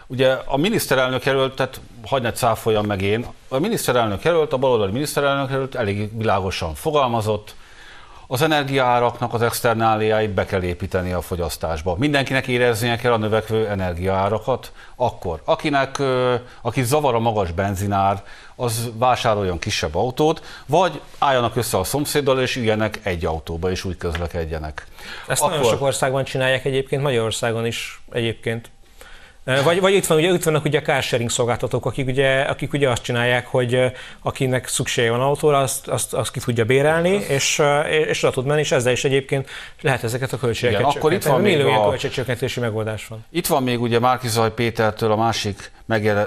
Ugye a miniszterelnök jelölt, tehát hagyd ne cáfoljam meg én, a miniszterelnök jelölt, a baloldali miniszterelnök jelölt elég világosan fogalmazott, az energiaáraknak az externáliáit be kell építeni a fogyasztásba. Mindenkinek éreznie kell a növekvő energiaárakat, akkor akinek, aki zavar a magas benzinár, az vásároljon kisebb autót, vagy álljanak össze a szomszéddal, és üljenek egy autóba, és úgy közlekedjenek. Ezt akkor... nagyon sok országban csinálják egyébként, Magyarországon is egyébként. Vagy, vagy itt, van, ugye, itt vannak ugye a carsharing szolgáltatók, akik ugye, akik ugye azt csinálják, hogy akinek szüksége van autóra, azt, azt, azt ki tudja bérelni, és, és oda tud menni, és ezzel is egyébként lehet ezeket a költségeket Igen, akkor itt van még a... költségcsökkentési megoldás van. Itt van még ugye Márkizaj Pétertől a másik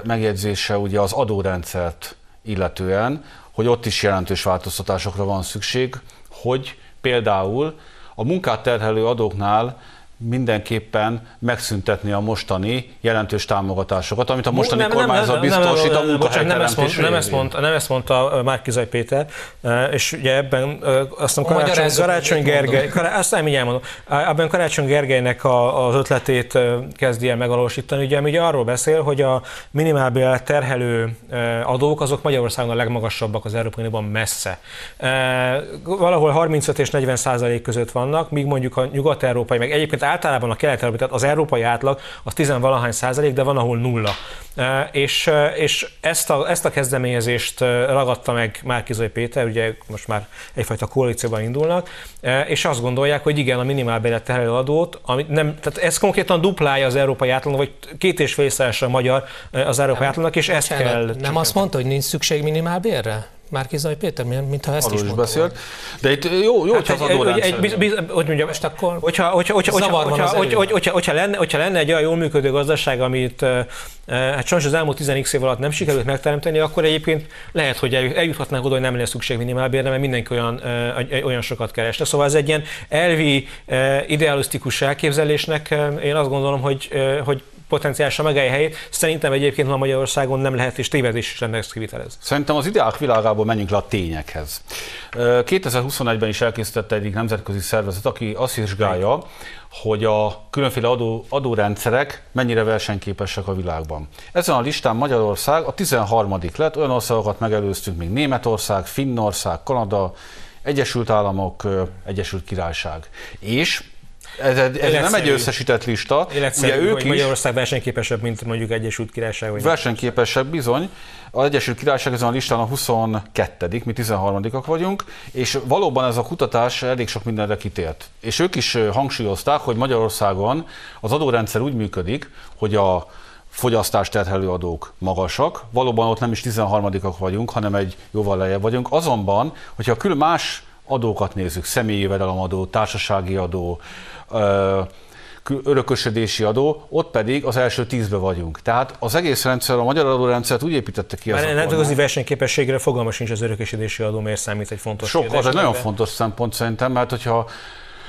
megjegyzése ugye az adórendszert illetően, hogy ott is jelentős változtatásokra van szükség, hogy például a munkát terhelő adóknál mindenképpen megszüntetni a mostani jelentős támogatásokat, amit a mostani nem, kormányzat biztosít a munkahelyteremtés nem, ezt mondta, nem ezt mondta Márkizaj Péter, és ugye ebben azt mondom, Karácsony, Karácsony Gergely, azt nem így elmondom, ebben Karácsony Gergelynek a, az ötletét kezdi el megvalósítani, ugye, ugye arról beszél, hogy a minimálbér terhelő adók azok Magyarországon a legmagasabbak az Európai Unióban messze. Valahol 35 és 40 százalék között vannak, míg mondjuk a nyugat-európai, meg egyébként általában a kelet tehát az európai átlag az 10 valahány százalék, de van, ahol nulla. És, és ezt, a, ezt a kezdeményezést ragadta meg Márkizai Péter, ugye most már egyfajta koalícióban indulnak, és azt gondolják, hogy igen, a minimálbélet terhelő adót, ami nem, tehát ez konkrétan duplája az európai átlagnak, vagy két és fél a magyar az európai átlagnak, és ezt kell... Nem azt mondta, hogy nincs szükség minimálbérre? Márkizaj Péter, mintha ezt Arról is, is beszélt. De itt jó, jó hát hogy az adórendszer. Egy, egy, hogy mondjam, most akkor, hogyha, hogyha, hogyha, hogyha, hogyha, hogyha, hogyha, hogyha, lenne, hogyha lenne egy olyan jól működő gazdaság, amit hát sajnos az elmúlt 10 év alatt nem sikerült megteremteni, akkor egyébként lehet, hogy eljuthatnánk oda, hogy nem lesz szükség minimálbérre, mert mindenki olyan, olyan sokat keresne. Szóval ez egy ilyen elvi, idealisztikus elképzelésnek én azt gondolom, hogy, hogy potenciálisan megállja helyét. Szerintem egyébként ma Magyarországon nem lehet, és tévedés is lenne ezt kivitelez. Szerintem az ideák világából menjünk le a tényekhez. 2021-ben is elkészítette egyik nemzetközi szervezet, aki azt vizsgálja, hogy a különféle adó, adórendszerek mennyire versenyképesek a világban. Ezen a listán Magyarország a 13. lett, olyan országokat megelőztünk, mint Németország, Finnország, Kanada, Egyesült Államok, Egyesült Királyság. És ez, ez nem egy összesített lista. Ugye ők hogy Magyarország is versenyképesebb, mint mondjuk Egyesült Királyság. Vagy versenyképesebb bizony. Az Egyesült Királyság ezen a listán a 22 mi 13-ak vagyunk, és valóban ez a kutatás elég sok mindenre kitért. És ők is hangsúlyozták, hogy Magyarországon az adórendszer úgy működik, hogy a fogyasztást terhelő adók magasak. Valóban ott nem is 13-ak vagyunk, hanem egy jóval lejjebb vagyunk. Azonban, hogyha külön más adókat nézzük, személyi jövedelemadó, társasági adó, örökösödési adó, ott pedig az első tízbe vagyunk. Tehát az egész rendszer, a magyar adórendszert úgy építette ki. Már nemzetközi versenyképességre fogalma sincs az örökösödési adó, miért számít egy fontos Sok, az egy nagyon fontos szempont szerintem, mert hogyha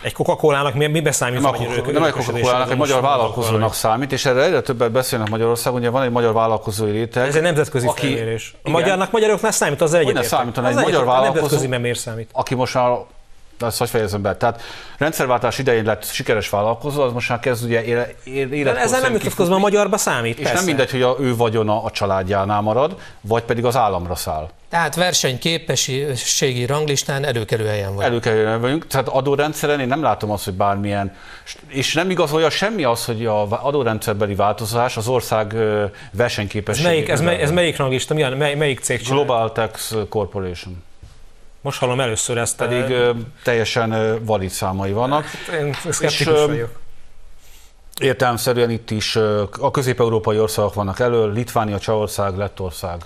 egy Coca-Cola-nak mi, mi beszámít nem a magyar Nem egy Coca-Cola-nak, egy magyar vállalkozónak számít, és erre egyre többet beszélnek Magyarországon, ugye van egy magyar vállalkozói réteg. Ez egy nemzetközi aki, felmérés. A magyarnak magyaroknál számít az egyetértek. számít, egy magyar vállalkozó, nemzetközi nem számít. Aki most már ezt hogy fejezem be? Tehát rendszerváltás idején lett sikeres vállalkozó, az most már kezd ugye éle, élet, Ezzel nem vitatkozom, a magyarba számít. És persze. nem mindegy, hogy a, ő vagyona a családjánál marad, vagy pedig az államra száll. Tehát versenyképességi ranglistán előkelő helyen vagyunk. Előkelő helyen vagyunk, tehát adórendszeren én nem látom azt, hogy bármilyen, és nem igazolja semmi az, hogy a adórendszerbeli változás az ország versenyképességét. Ez melyik, ez, ez melyik ranglista, milyen, mely, melyik cég csinál? Global Tax Corporation. Most hallom először ezt. Pedig ö, teljesen valid számai vannak. Hát, én szkeptikus vagyok. Értelemszerűen itt is a közép-európai országok vannak elő, Litvánia, Csehország, Lettország.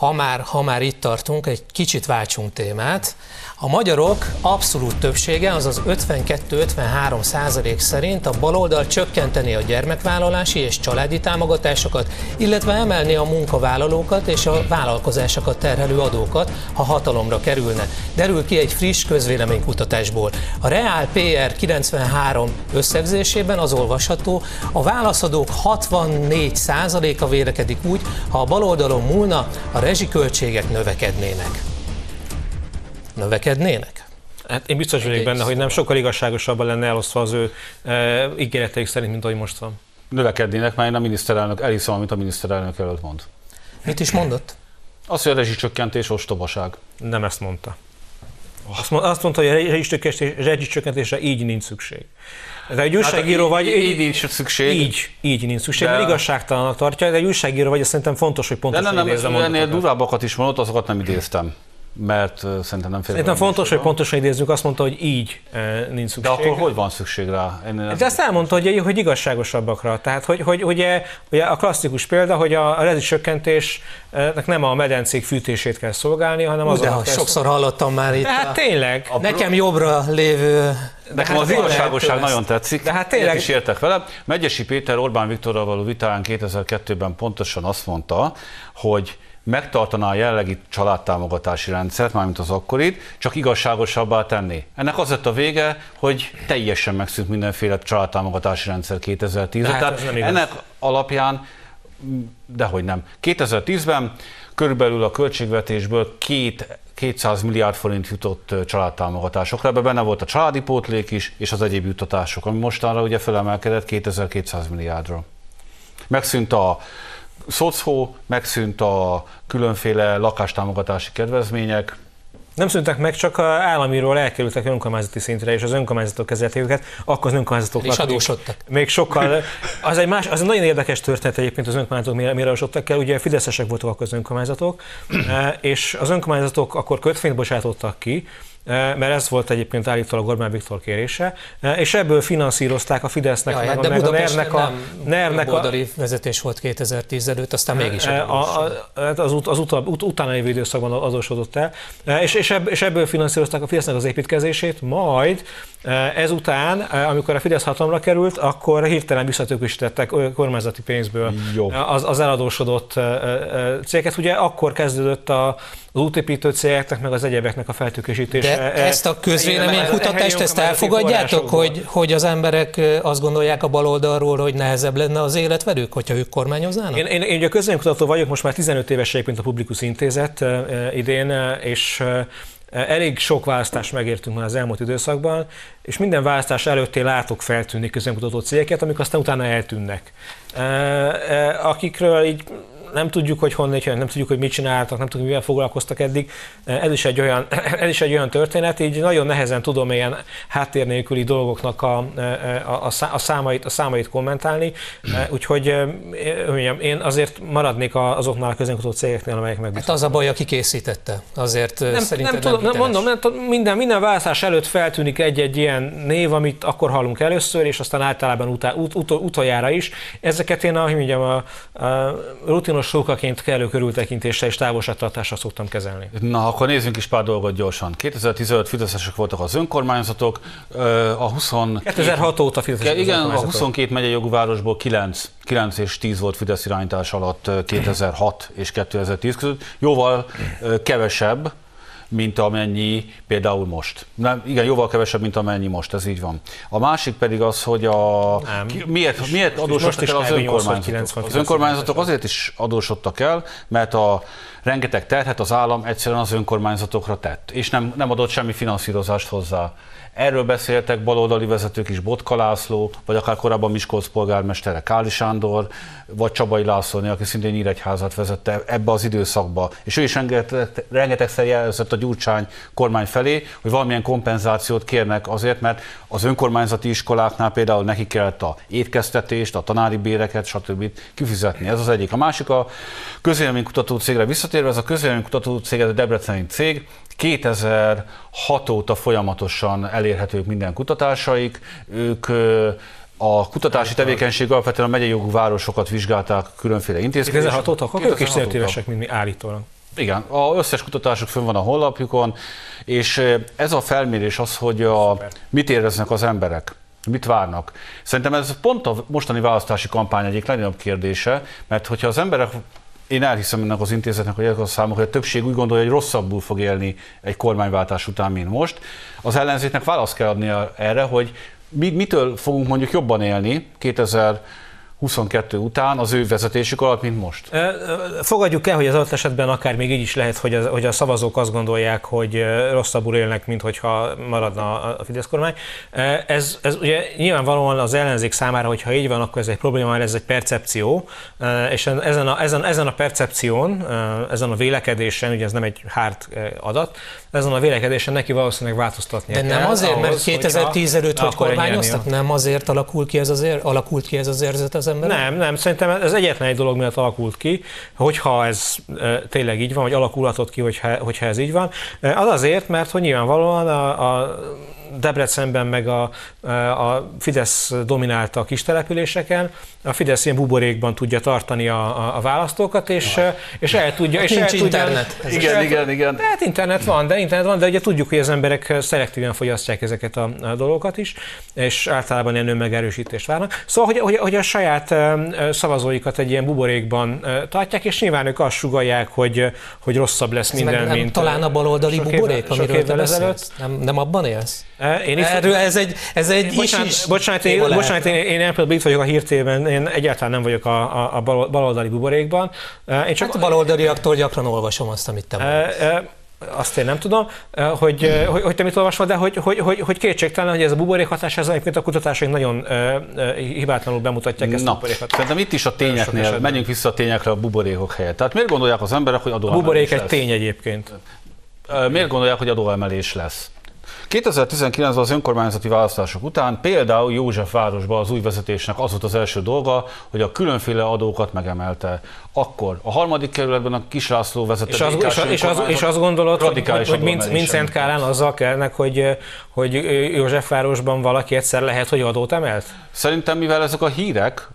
Ha már, ha már itt tartunk, egy kicsit váltsunk témát. A magyarok abszolút többsége, azaz 52-53 százalék szerint a baloldal csökkenteni a gyermekvállalási és családi támogatásokat, illetve emelni a munkavállalókat és a vállalkozásokat terhelő adókat, ha hatalomra kerülne. Derül ki egy friss közvéleménykutatásból. A Real PR 93 összegzésében az olvasható, a válaszadók 64 százaléka vélekedik úgy, ha a baloldalon múlna, a rezsiköltségek növekednének növekednének? Hát én biztos vagyok benne, hogy nem sokkal igazságosabban lenne elosztva az ő e, ígéreteik szerint, mint ahogy most van. Növekednének, mert én a miniszterelnök, elhiszem, amit a miniszterelnök előtt mond. Mit is mondott? Azt, hogy a rezsicsökkentés ostobaság. Nem ezt mondta. Azt, azt mondta, hogy a rezsicsökkentésre így nincs szükség. De egy újságíró hát, vagy... Így, így nincs szükség. Így, így nincs szükség, de... mert igazságtalanak tartja, de egy újságíró vagy, szerintem fontos, hogy pontosan de nem, nem, nem, ennél durvábbakat is mondott, azokat nem idéztem mert szerintem nem fél. Szerintem fontos, hogy pontosan idézzük, azt mondta, hogy így nincs szükség. De akkor hogy van szükség rá? Én De ezt elmondta, hogy, hogy igazságosabbakra. Tehát, hogy, hogy ugye, ugye a klasszikus példa, hogy a, a rezsicsökkentésnek nem a medencék fűtését kell szolgálni, hanem az. De sokszor hallottam már itt. De hát a, tényleg. A, nekem jobbra lévő Nekem hát az igazságosság nagyon tetszik. De hát tényleg is értek vele. Megyesi Péter Orbán Viktorral való vitán 2002-ben pontosan azt mondta, hogy megtartaná a jellegi családtámogatási rendszert, mármint az akkorit, csak igazságosabbá tenni. Ennek az lett a vége, hogy teljesen megszűnt mindenféle családtámogatási rendszer 2010-ben. Hát Tehát ennek alapján, dehogy nem. 2010-ben körülbelül a költségvetésből két 200 milliárd forint jutott családtámogatásokra, ebben benne volt a családi pótlék is, és az egyéb juttatások, ami mostanra ugye felemelkedett 2200 milliárdra. Megszűnt a szocó, megszűnt a különféle lakástámogatási kedvezmények, nem szűntek meg, csak a államiról elkerültek önkormányzati szintre, és az önkormányzatok kezelték őket, akkor az önkormányzatok és adósodtak. Még sokkal, az egy, más, az egy nagyon érdekes történet egyébként az önkormányzatok mire, mire adósodtak el, ugye fideszesek voltak akkor az önkormányzatok, [CLEARS THROAT] eh, és az önkormányzatok akkor kötvényt bocsátottak ki, mert ez volt egyébként állítólag Orbán Viktor kérése, és ebből finanszírozták a Fidesznek, Jaj, meg, hát de meg a NER-nek a... NER-nek a vezetés volt 2010 előtt, aztán mégis a, a, hát az, ut, az ut, ut, utána lévő időszakban adósodott el, és, és, ebb, és ebből finanszírozták a Fidesznek az építkezését, majd ezután, amikor a Fidesz hatalomra került, akkor hirtelen visszatőkésítettek kormányzati pénzből az, az eladósodott cégeket. Ugye akkor kezdődött a, az útépítő cégeknek, meg az egyebeknek a feltőkésítése. De ezt a közvéleménykutatást, ezt elfogadjátok, hogy, hogy az emberek azt gondolják a baloldalról, hogy nehezebb lenne az élet velük, hogyha ők kormányoznának? Én, én, én ugye közvéleménykutató vagyok, most már 15 éves egyébként a Publikus Intézet idén, és Elég sok választást megértünk már az elmúlt időszakban, és minden választás előtt én látok feltűnni közönkutató cégeket, amik aztán utána eltűnnek. Akikről így nem tudjuk, hogy honnan jön, nem tudjuk, hogy mit csináltak, nem tudjuk, mivel foglalkoztak eddig. Ez is egy olyan, [CLEARS THROAT] ez is egy olyan történet, így nagyon nehezen tudom ilyen háttér nélküli dolgoknak a, a, a, számait, a számait kommentálni, úgyhogy én azért maradnék azoknál a közönkutató cégeknél, amelyek megbízhatók. Hát az a baj, aki készítette. Azért nem, szerintem nem, tudom, nem mondom, nem, minden, minden választás előtt feltűnik egy-egy ilyen név, amit akkor hallunk először, és aztán általában utá, ut, ut, utoljára is. Ezeket én a, mondjam, a, a rutinos nyilvános sokaként kellő körültekintéssel és távolságtartásra szoktam kezelni. Na, akkor nézzünk is pár dolgot gyorsan. 2015 fideszesek voltak az önkormányzatok, a 20... 2006 óta fideszesek Igen, a 22 megyei jogú városból 9, 9 és 10 volt Fidesz irányítás alatt 2006 és 2010 között. Jóval kevesebb, mint amennyi például most. Nem, igen, jóval kevesebb, mint amennyi most, ez így van. A másik pedig az, hogy a, Nem. ki, miért, miért adósodtak el az kb. 80 önkormányzatok? 90 Az önkormányzatok azért is adósodtak el, mert a rengeteg terhet az állam egyszerűen az önkormányzatokra tett, és nem, nem adott semmi finanszírozást hozzá. Erről beszéltek baloldali vezetők is, Botka László, vagy akár korábban Miskolc polgármestere Káli Sándor, vagy Csabai Lászlóni, aki szintén Nyíregyházat vezette ebbe az időszakba. És ő is rengeteg, rengetegszer jelzett a Gyurcsány kormány felé, hogy valamilyen kompenzációt kérnek azért, mert az önkormányzati iskoláknál például neki kellett a étkeztetést, a tanári béreket, stb. kifizetni. Ez az egyik. A másik a közélménykutató cégre visszatérve, ez a közélménykutató cég, ez a debreceni cég, 2006 óta folyamatosan elérhetők minden kutatásaik. Ők a kutatási tevékenység alapvetően a megyei jogú városokat vizsgálták különféle intézkedések. 2006 óta, akkor ők is 2006 óta. szertívesek, mint mi állítólag. Igen, az összes kutatásuk fönn van a honlapjukon, és ez a felmérés az, hogy a, mit éreznek az emberek, mit várnak. Szerintem ez pont a mostani választási kampány egyik legnagyobb kérdése, mert hogyha az emberek én elhiszem ennek az intézetnek, hogy ezek a számok, hogy a többség úgy gondolja, hogy rosszabbul fog élni egy kormányváltás után, mint most. Az ellenzéknek választ kell adni erre, hogy mi, mitől fogunk mondjuk jobban élni 2022 után az ő vezetésük alatt, mint most. Fogadjuk el, hogy az adott esetben akár még így is lehet, hogy, az, hogy a szavazók azt gondolják, hogy rosszabbul élnek, mint hogyha maradna a Fidesz kormány. Ez, ez ugye nyilvánvalóan az ellenzék számára, hogyha így van, akkor ez egy probléma, mert ez egy percepció, és ezen a, ezen, ezen a percepción, ezen a vélekedésen, ugye ez nem egy hard ö, adat, ezen a vélekedésen neki valószínűleg változtatnia De nem kell azért, mert ahhoz, 2010 előtt, hogy kormányoztak? Nem azért alakul ki ez az, ér, alakult ki ez az érzet az emberek? Nem, nem, szerintem ez egyetlen egy dolog miatt alakult ki, hogyha ez tényleg így van, vagy alakulhatott ki, hogyha, hogyha ez így van. Az azért, mert hogy nyilvánvalóan a, a Debrecenben meg a, a Fidesz dominálta a kis településeken, a Fidesz ilyen buborékban tudja tartani a, a, választókat, és, és el tudja... És el Nincs tudja, internet. és Igen, el- igen, igen. Hát internet van, de internet van, de ugye tudjuk, hogy az emberek szelektíven fogyasztják ezeket a, a dolgokat is, és általában ilyen önmegerősítést várnak. Szóval, hogy, hogy, hogy a saját szavazóikat egy ilyen buborékban tartják, és nyilván ők azt sugalják, hogy, hogy rosszabb lesz Ez minden, meg nem mint... talán a baloldali buborék, sok amiről te beszélsz? Nem, nem abban élsz? Én is, Erről ez egy, ez egy bocsánat, is, is bocsánat, én, bocsánat én, én például itt vagyok a hírtében, én egyáltalán nem vagyok a, a, a bal- baloldali buborékban. Én csak Hát a baloldaliaktól gyakran olvasom azt, amit te mondasz. Azt én nem tudom, hogy, hogy, hogy te mit olvasol, de hogy, hogy, hogy, hogy kétségtelen, hogy ez a buborék hatás, ez egyébként a kutatásaink nagyon hibátlanul bemutatják ezt a Na, buborék hatást. szerintem itt is a tényeknél, menjünk vissza a tényekre a buborékok helyett. Tehát miért gondolják az emberek, hogy A adóemelés buborék egy lesz? tény egyébként. Miért gondolják, hogy adóemelés lesz? 2019-ben az önkormányzati választások után például Józsefvárosban az új vezetésnek az volt az első dolga, hogy a különféle adókat megemelte. Akkor a harmadik kerületben a Kislászló vezette És, az, és, az, és, az, és azt gondolod, hogy, hogy, hogy Szent Kálán azzal kellnek, hogy, hogy Józsefvárosban valaki egyszer lehet, hogy adót emelt? Szerintem, mivel ezek a hírek,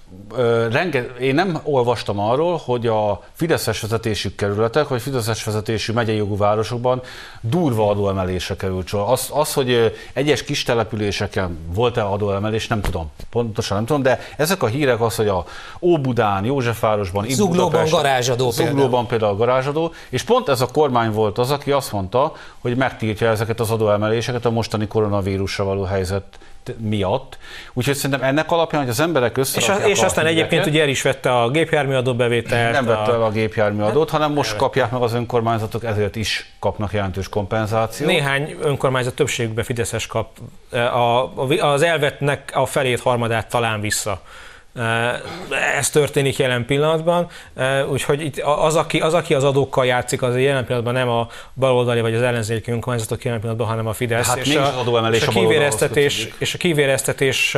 renge, én nem olvastam arról, hogy a Fideszes vezetésű kerületek, vagy Fideszes vezetésű megyei jogú városokban durva adóemelésre került sor. Az, az, hogy egyes kis településeken volt-e adóemelés, nem tudom. Pontosan nem tudom, de ezek a hírek az, hogy a Óbudán, Józsefvárosban, Zuglóban garázsadó Zuglóban például garázsadó, és pont ez a kormány volt az, aki azt mondta, hogy megtiltja ezeket az adóemeléseket a mostani koronavírusra való helyzet miatt. Úgyhogy szerintem ennek alapján, hogy az emberek És, a, és a aztán egyébként ugye el is vette a gépjármű adóbevételt. nem vette el a, a gépjármű adót, hanem most kapják meg az önkormányzatok, ezért is kapnak jelentős kompenzációt. néhány önkormányzat többségükbe Fideszes kap. A, a, az elvetnek a felét, harmadát talán vissza. Ez történik jelen pillanatban, úgyhogy itt az, aki, az, aki az adókkal játszik, az jelen pillanatban nem a baloldali vagy az ellenzéki önkormányzatok jelen pillanatban, hanem a Fidesz. Hát és, a, az adóemelés és, a a kivéreztetés, és a kivéreztetés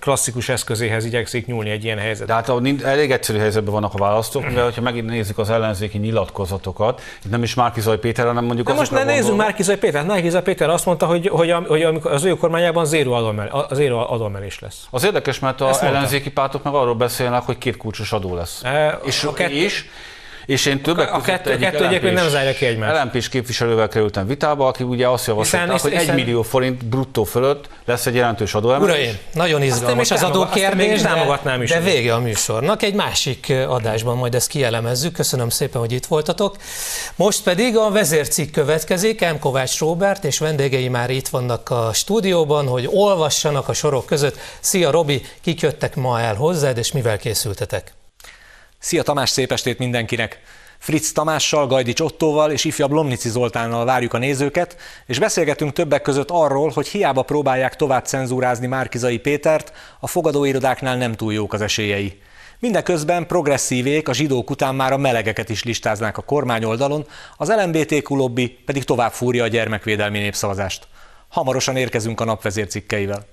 klasszikus eszközéhez igyekszik nyúlni egy ilyen helyzet. De hát a, elég egyszerű helyzetben vannak a választók, mivel hogyha megint nézzük az ellenzéki nyilatkozatokat, itt nem is Márkizaj Péter, hanem mondjuk De most ne azokra nézzünk gondolok- Márkizaj Pétert. Márkizaj Péter azt mondta, hogy, hogy, hogy amikor az ő kormányában zéró adóemelés, lesz. Az érdekes, mert az mondta. Ellenzéki pártok meg arról beszélnek, hogy két kulcsos adó lesz. E, és, a kettő- és És én többek A kettő, kettő egyébként nem zárja ki egymást. lmp képviselővel kerültem vitába, aki ugye azt javasolták, hogy hiszen- 1 millió forint bruttó fölött lesz egy jelentős adóemelés. Uraim, nagyon izgalmas még az adókérdés, de, támogatnám is. de vége a műsornak. Egy másik adásban majd ezt kielemezzük. Köszönöm szépen, hogy itt voltatok. Most pedig a vezércikk következik. M. Kovács Róbert és vendégei már itt vannak a stúdióban, hogy olvassanak a sorok között. Szia Robi, kik jöttek ma el hozzád, és mivel készültetek? Szia Tamás, szép estét mindenkinek! Fritz Tamással, Gajdics Ottóval és ifjabb Lomnici Zoltánnal várjuk a nézőket, és beszélgetünk többek között arról, hogy hiába próbálják tovább cenzúrázni Márkizai Pétert, a fogadóirodáknál nem túl jók az esélyei. Mindeközben progresszívék a zsidók után már a melegeket is listáznák a kormány oldalon, az LMBTQ lobby pedig tovább fúrja a gyermekvédelmi népszavazást. Hamarosan érkezünk a napvezércikkeivel.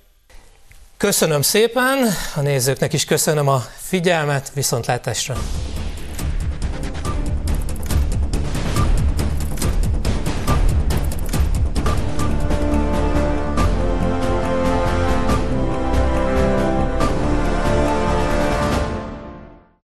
Köszönöm szépen, a nézőknek is köszönöm a figyelmet, viszontlátásra!